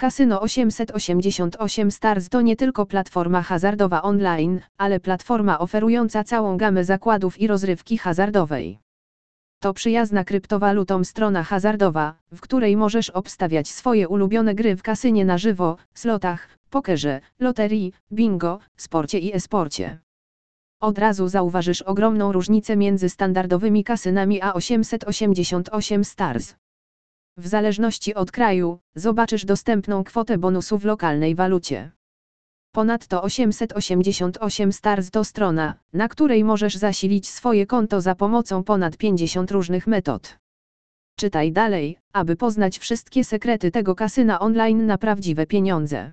Kasyno 888 Stars to nie tylko platforma hazardowa online, ale platforma oferująca całą gamę zakładów i rozrywki hazardowej. To przyjazna kryptowalutom strona hazardowa, w której możesz obstawiać swoje ulubione gry w kasynie na żywo, slotach, pokerze, loterii, bingo, sporcie i e-sporcie. Od razu zauważysz ogromną różnicę między standardowymi kasynami a 888 Stars. W zależności od kraju, zobaczysz dostępną kwotę bonusu w lokalnej walucie. Ponadto 888 Stars to strona, na której możesz zasilić swoje konto za pomocą ponad 50 różnych metod. Czytaj dalej, aby poznać wszystkie sekrety tego kasyna online na prawdziwe pieniądze.